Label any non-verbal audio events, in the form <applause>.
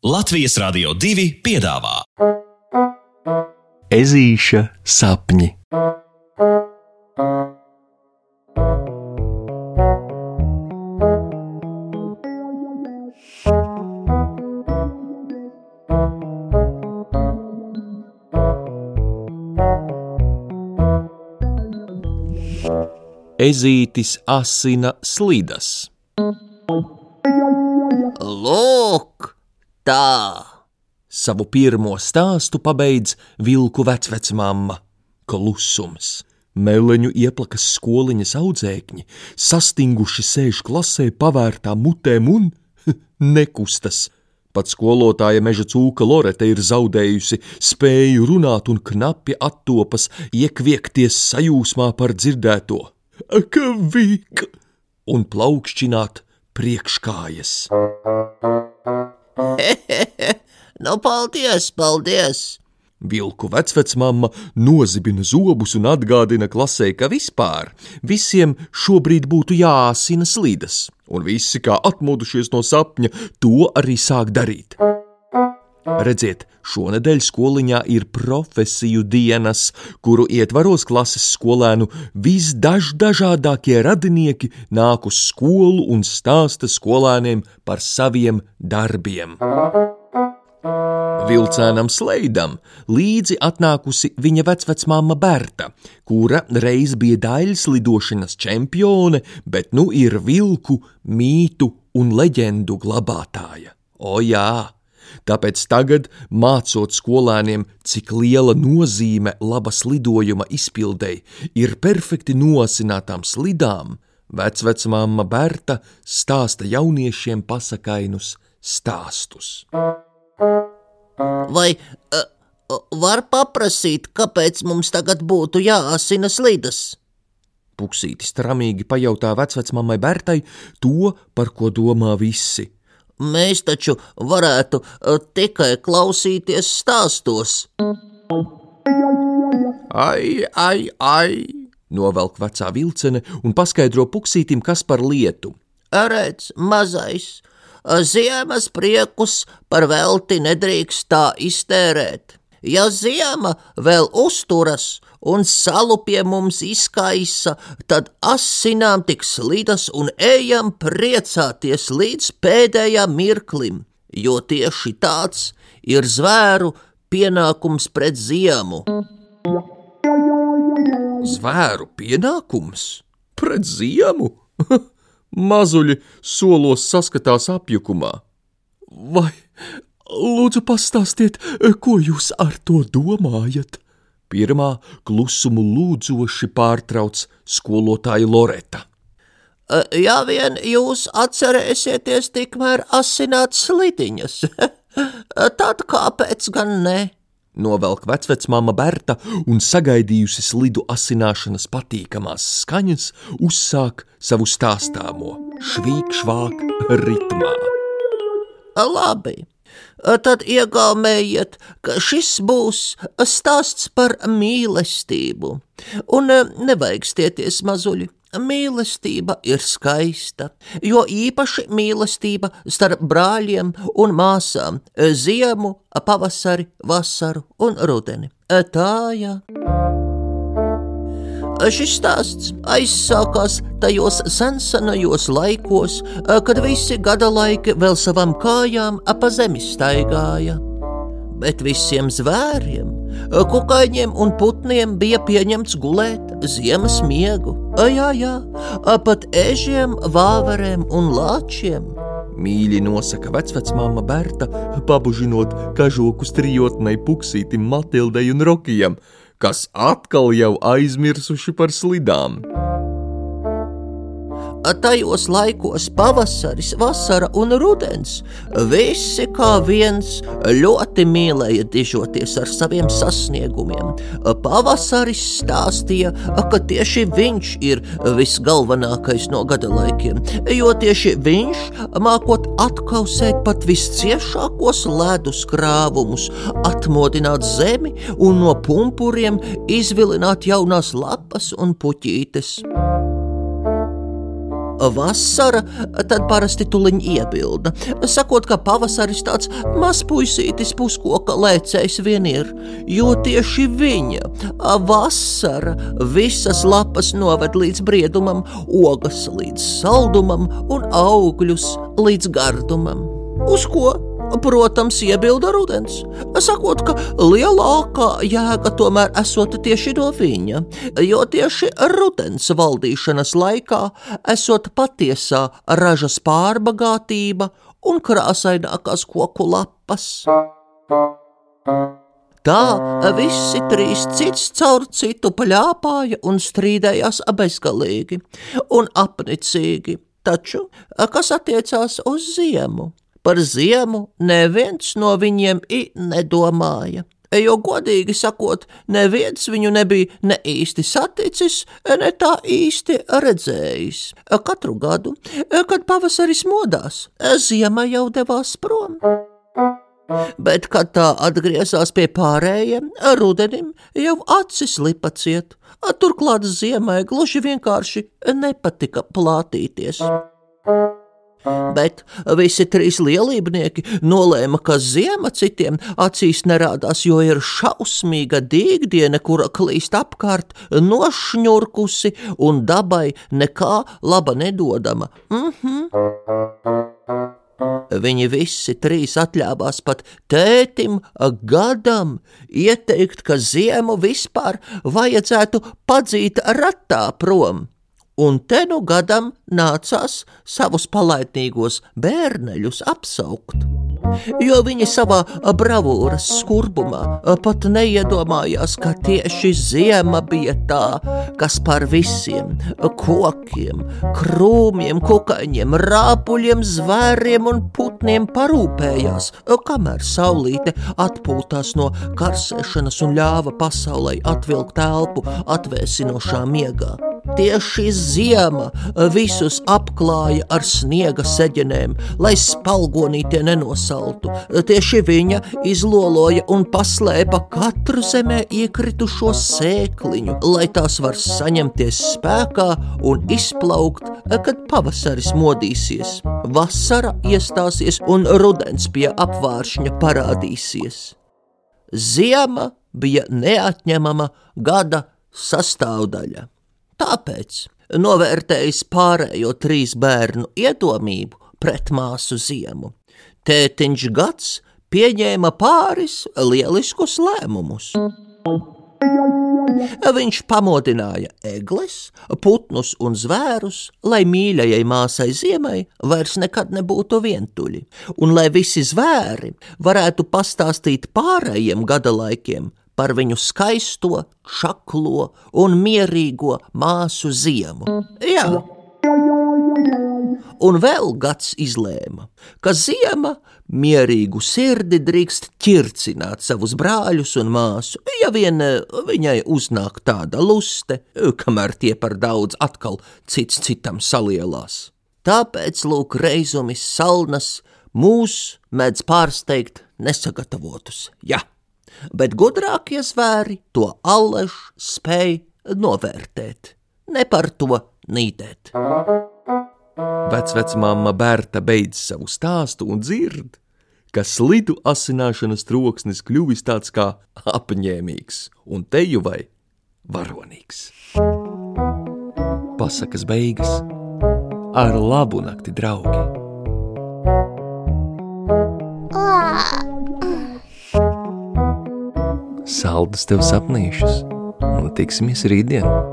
Latvijas Rādio 2 piedāvā Ezīša sapņi. Ezītis asina slidas. Tā! Savu pirmo stāstu pabeidz vilku vecvecmāma. Klusums. Meleņu ieplakas skoliņas audzēkņi, sastinguši sēž klasē, pavērtā mutēm un <laughs> nekustas. Pat skolotāja meža cūka Lorete ir zaudējusi spēju runāt un knapi attopas iekviekties sajūsmā par dzirdēto. Akavīk! Un plaukšķināt priekškājas. <laughs> Nu, paldies, paldies! Vilku vecvecmāma nozibina zobus un atgādina klasē, ka vispār visiem šobrīd būtu jāsina slidas, un visi, kā atmodušies no sapņa, to arī sāk darīt. Redziet, šonadēļ skoliņā ir profesiju dienas, kuru ietvaros klases skolēnu visdažādākie radinieki nāk uz skolu un stāsta skolēniem par saviem darbiem. Vilcēnam Sleidam līdzi atnākusi viņa vecvecmāma Berta, kura reiz bija daļas lidošanas čempione, bet nu ir vilku, mītu un leģendu glabātāja. O jā! Tāpēc tagad, mācot skolēniem, cik liela nozīme labas lidojuma izpildēji ir perfekti nosinātām slidām, vecvecmāma Berta stāsta jauniešiem pasakainus stāstus. Vai uh, var paprasīt, kāpēc mums tagad būtu jāasina slidas? Puksītis tramīgi pajautā vecvecmāmai Bertai to, par ko domā visi. Mēs taču varētu uh, tikai klausīties stāstos. Ai, ai, ai! Novelk vecā vilcene un paskaidro puksītim, kas par lietu. Redz, mazais, ziemas priekus par velti nedrīkst tā iztērēt. Ja ziema vēl uzturas un salu pie mums izkaisa, tad asinām tik slidas un ejam priecāties līdz pēdējam mirklim, jo tieši tāds ir zvēru pienākums pret ziemu. Zvēru pienākums pret ziemu? <laughs> Mazuļi solos saskatās apjukumā. Vai lūdzu pastāstiet, ko jūs ar to domājat? Pirmā klusumu lūdzoši pārtrauc skolotāja Loreta. Ja vien jūs atcerēsieties tikmēr asināt slidiņas, <laughs> tad kāpēc gan ne? Novelk vecvecmāma Berta un sagaidījusi slidu asināšanas patīkamās skaņas, uzsāk savu stāstāmo švīkšvāk ritmā. Labi, tad iegaumējiet, ka šis būs stāsts par mīlestību, un nevajag stieties mazuļi. Mīlestība ir skaista, jo īpaši mīlestība starp brāļiem un māsām - ziemu, pavasari, vasaru un rudeni. Tā jā. Šis stāsts aizsākās tajos sensenajos laikos, kad visi gada laiki vēl savām kājām pa zemi staigāja. Bet visiem zvēriem, kukaiņiem un putniem bija pieņemts gulēt ziemas miegu. Jā, jā, pat ežiem, vāverēm un lāčiem. Mīļi nosaka vecvecmāma Berta, pabužinot kažokus trijotnei puksītim Matildei un Rokijam, kas atkal jau aizmirsuši par slidām. Tajos laikos pavasaris, vasara un rudens visi kā viens ļoti mīlēja dižoties ar saviem sasniegumiem. Pavasaris stāstīja, ka tieši viņš ir visgalvenākais no gada laikiem, jo tieši viņš mākot atkausēt pat visciešākos ledus krāvumus, atmodināt zemi un no pumpuriem izvilināt jaunās lapas un puķītes. Vasara, tad parasti tuliņ iebilda, sakot, ka pavasaris tāds mazpuisītis puskoka lēcējs vien ir, jo tieši viņa, vasara, visas lapas noved līdz briedumam, ogas līdz saldumam un augļus līdz gardumam. Uz ko? Protams, iebilda rudens, sakot, ka lielākā jēga tomēr esot tieši no viņa, jo tieši rudens valdīšanas laikā esot patiesā ražas pārbagātība un krāsainākās koku lapas. Tā visi trīs cits caur citu pļāpāja un strīdējās bezgalīgi un apnicīgi, taču kas attiecās uz ziemu. Par ziemu neviens no viņiem nedomāja. Jo, godīgi sakot, neviens viņu nebija ne īsti saticis, ne tā īsti redzējis. Katru gadu, kad pavasaris modās, ziema jau devās prom. Bet, kad tā atgriezās pie pārējiem, rudenim jau acis lipa ciet. Turklāt ziemai gluži vienkārši nepatika plātīties. Bet visi trīs lielībnieki nolēma, ka ziema citiem acīs nerādās, jo ir šausmīga dīgdiena, kura klīst apkārt, nošņurkusi un dabai nekā laba nedodama. Mm -hmm. Viņi visi trīs atļāvās pat tētim gadam ieteikt, ka ziemu vispār vajadzētu padzīt ratā prom un te nu gadam nācās savus palaidnīgos bērneļus apsaukt. Jo viņi savā bravūras skurbumā pat neiedomājās, ka tieši ziema bija tā, kas par visiem kokiem, krūmiem, kukaiņiem, rāpuļiem, zvēriem un putniem parūpējās, kamēr saulīte atpūtās no karsēšanas un ļāva pasaulē atvilkt elpu atvēsinošā miegā. Tieši ziema visus apklāja ar sniega seģenēm, lai spalgonī tie nenosaltu. Tieši viņa izloloja un paslēpa katru zemē iekritušo sēkliņu, lai tās var saņemties spēkā un izplaukt, kad pavasaris modīsies, vasara iestāsies un rudens pie apvāršņa parādīsies. Ziema bija neatņemama gada sastāvdaļa. Tāpēc, novērtējis pārējo trīs bērnu iedomību pret māsu ziemu, tētiņš gads pieņēma pāris lieliskus lēmumus. Viņš pamodināja eglis, putnus un zvērus, lai mīļajai māsai ziemai vairs nekad nebūtu vientuļi, un lai visi zvēri varētu pastāstīt pārējiem gada laikiem par viņu skaisto, šaklo un mierīgo māsu ziemu. Jā. Un vēl gads izlēma, ka ziema mierīgu sirdi drīkst ķircināt savus brāļus un māsu, ja vien eh, viņai uznāk tāda luste, kamēr tie par daudz atkal cits citam salielās. Tāpēc lūk reizumis salnas mūs mēdz pārsteigt nesagatavotus. Ja bet gudrākie zvēri to allaž spēj novērtēt, ne par to nīdēt. Vecvecmāma Berta beidz savu stāstu un dzird, ka slidu asināšanas troksnis kļuvis tāds kā apņēmīgs un teju vai varonīgs. Pasakas beigas ar labu nakti, draugi! Saldus tev sapnīšus, un tiksimies rītdien!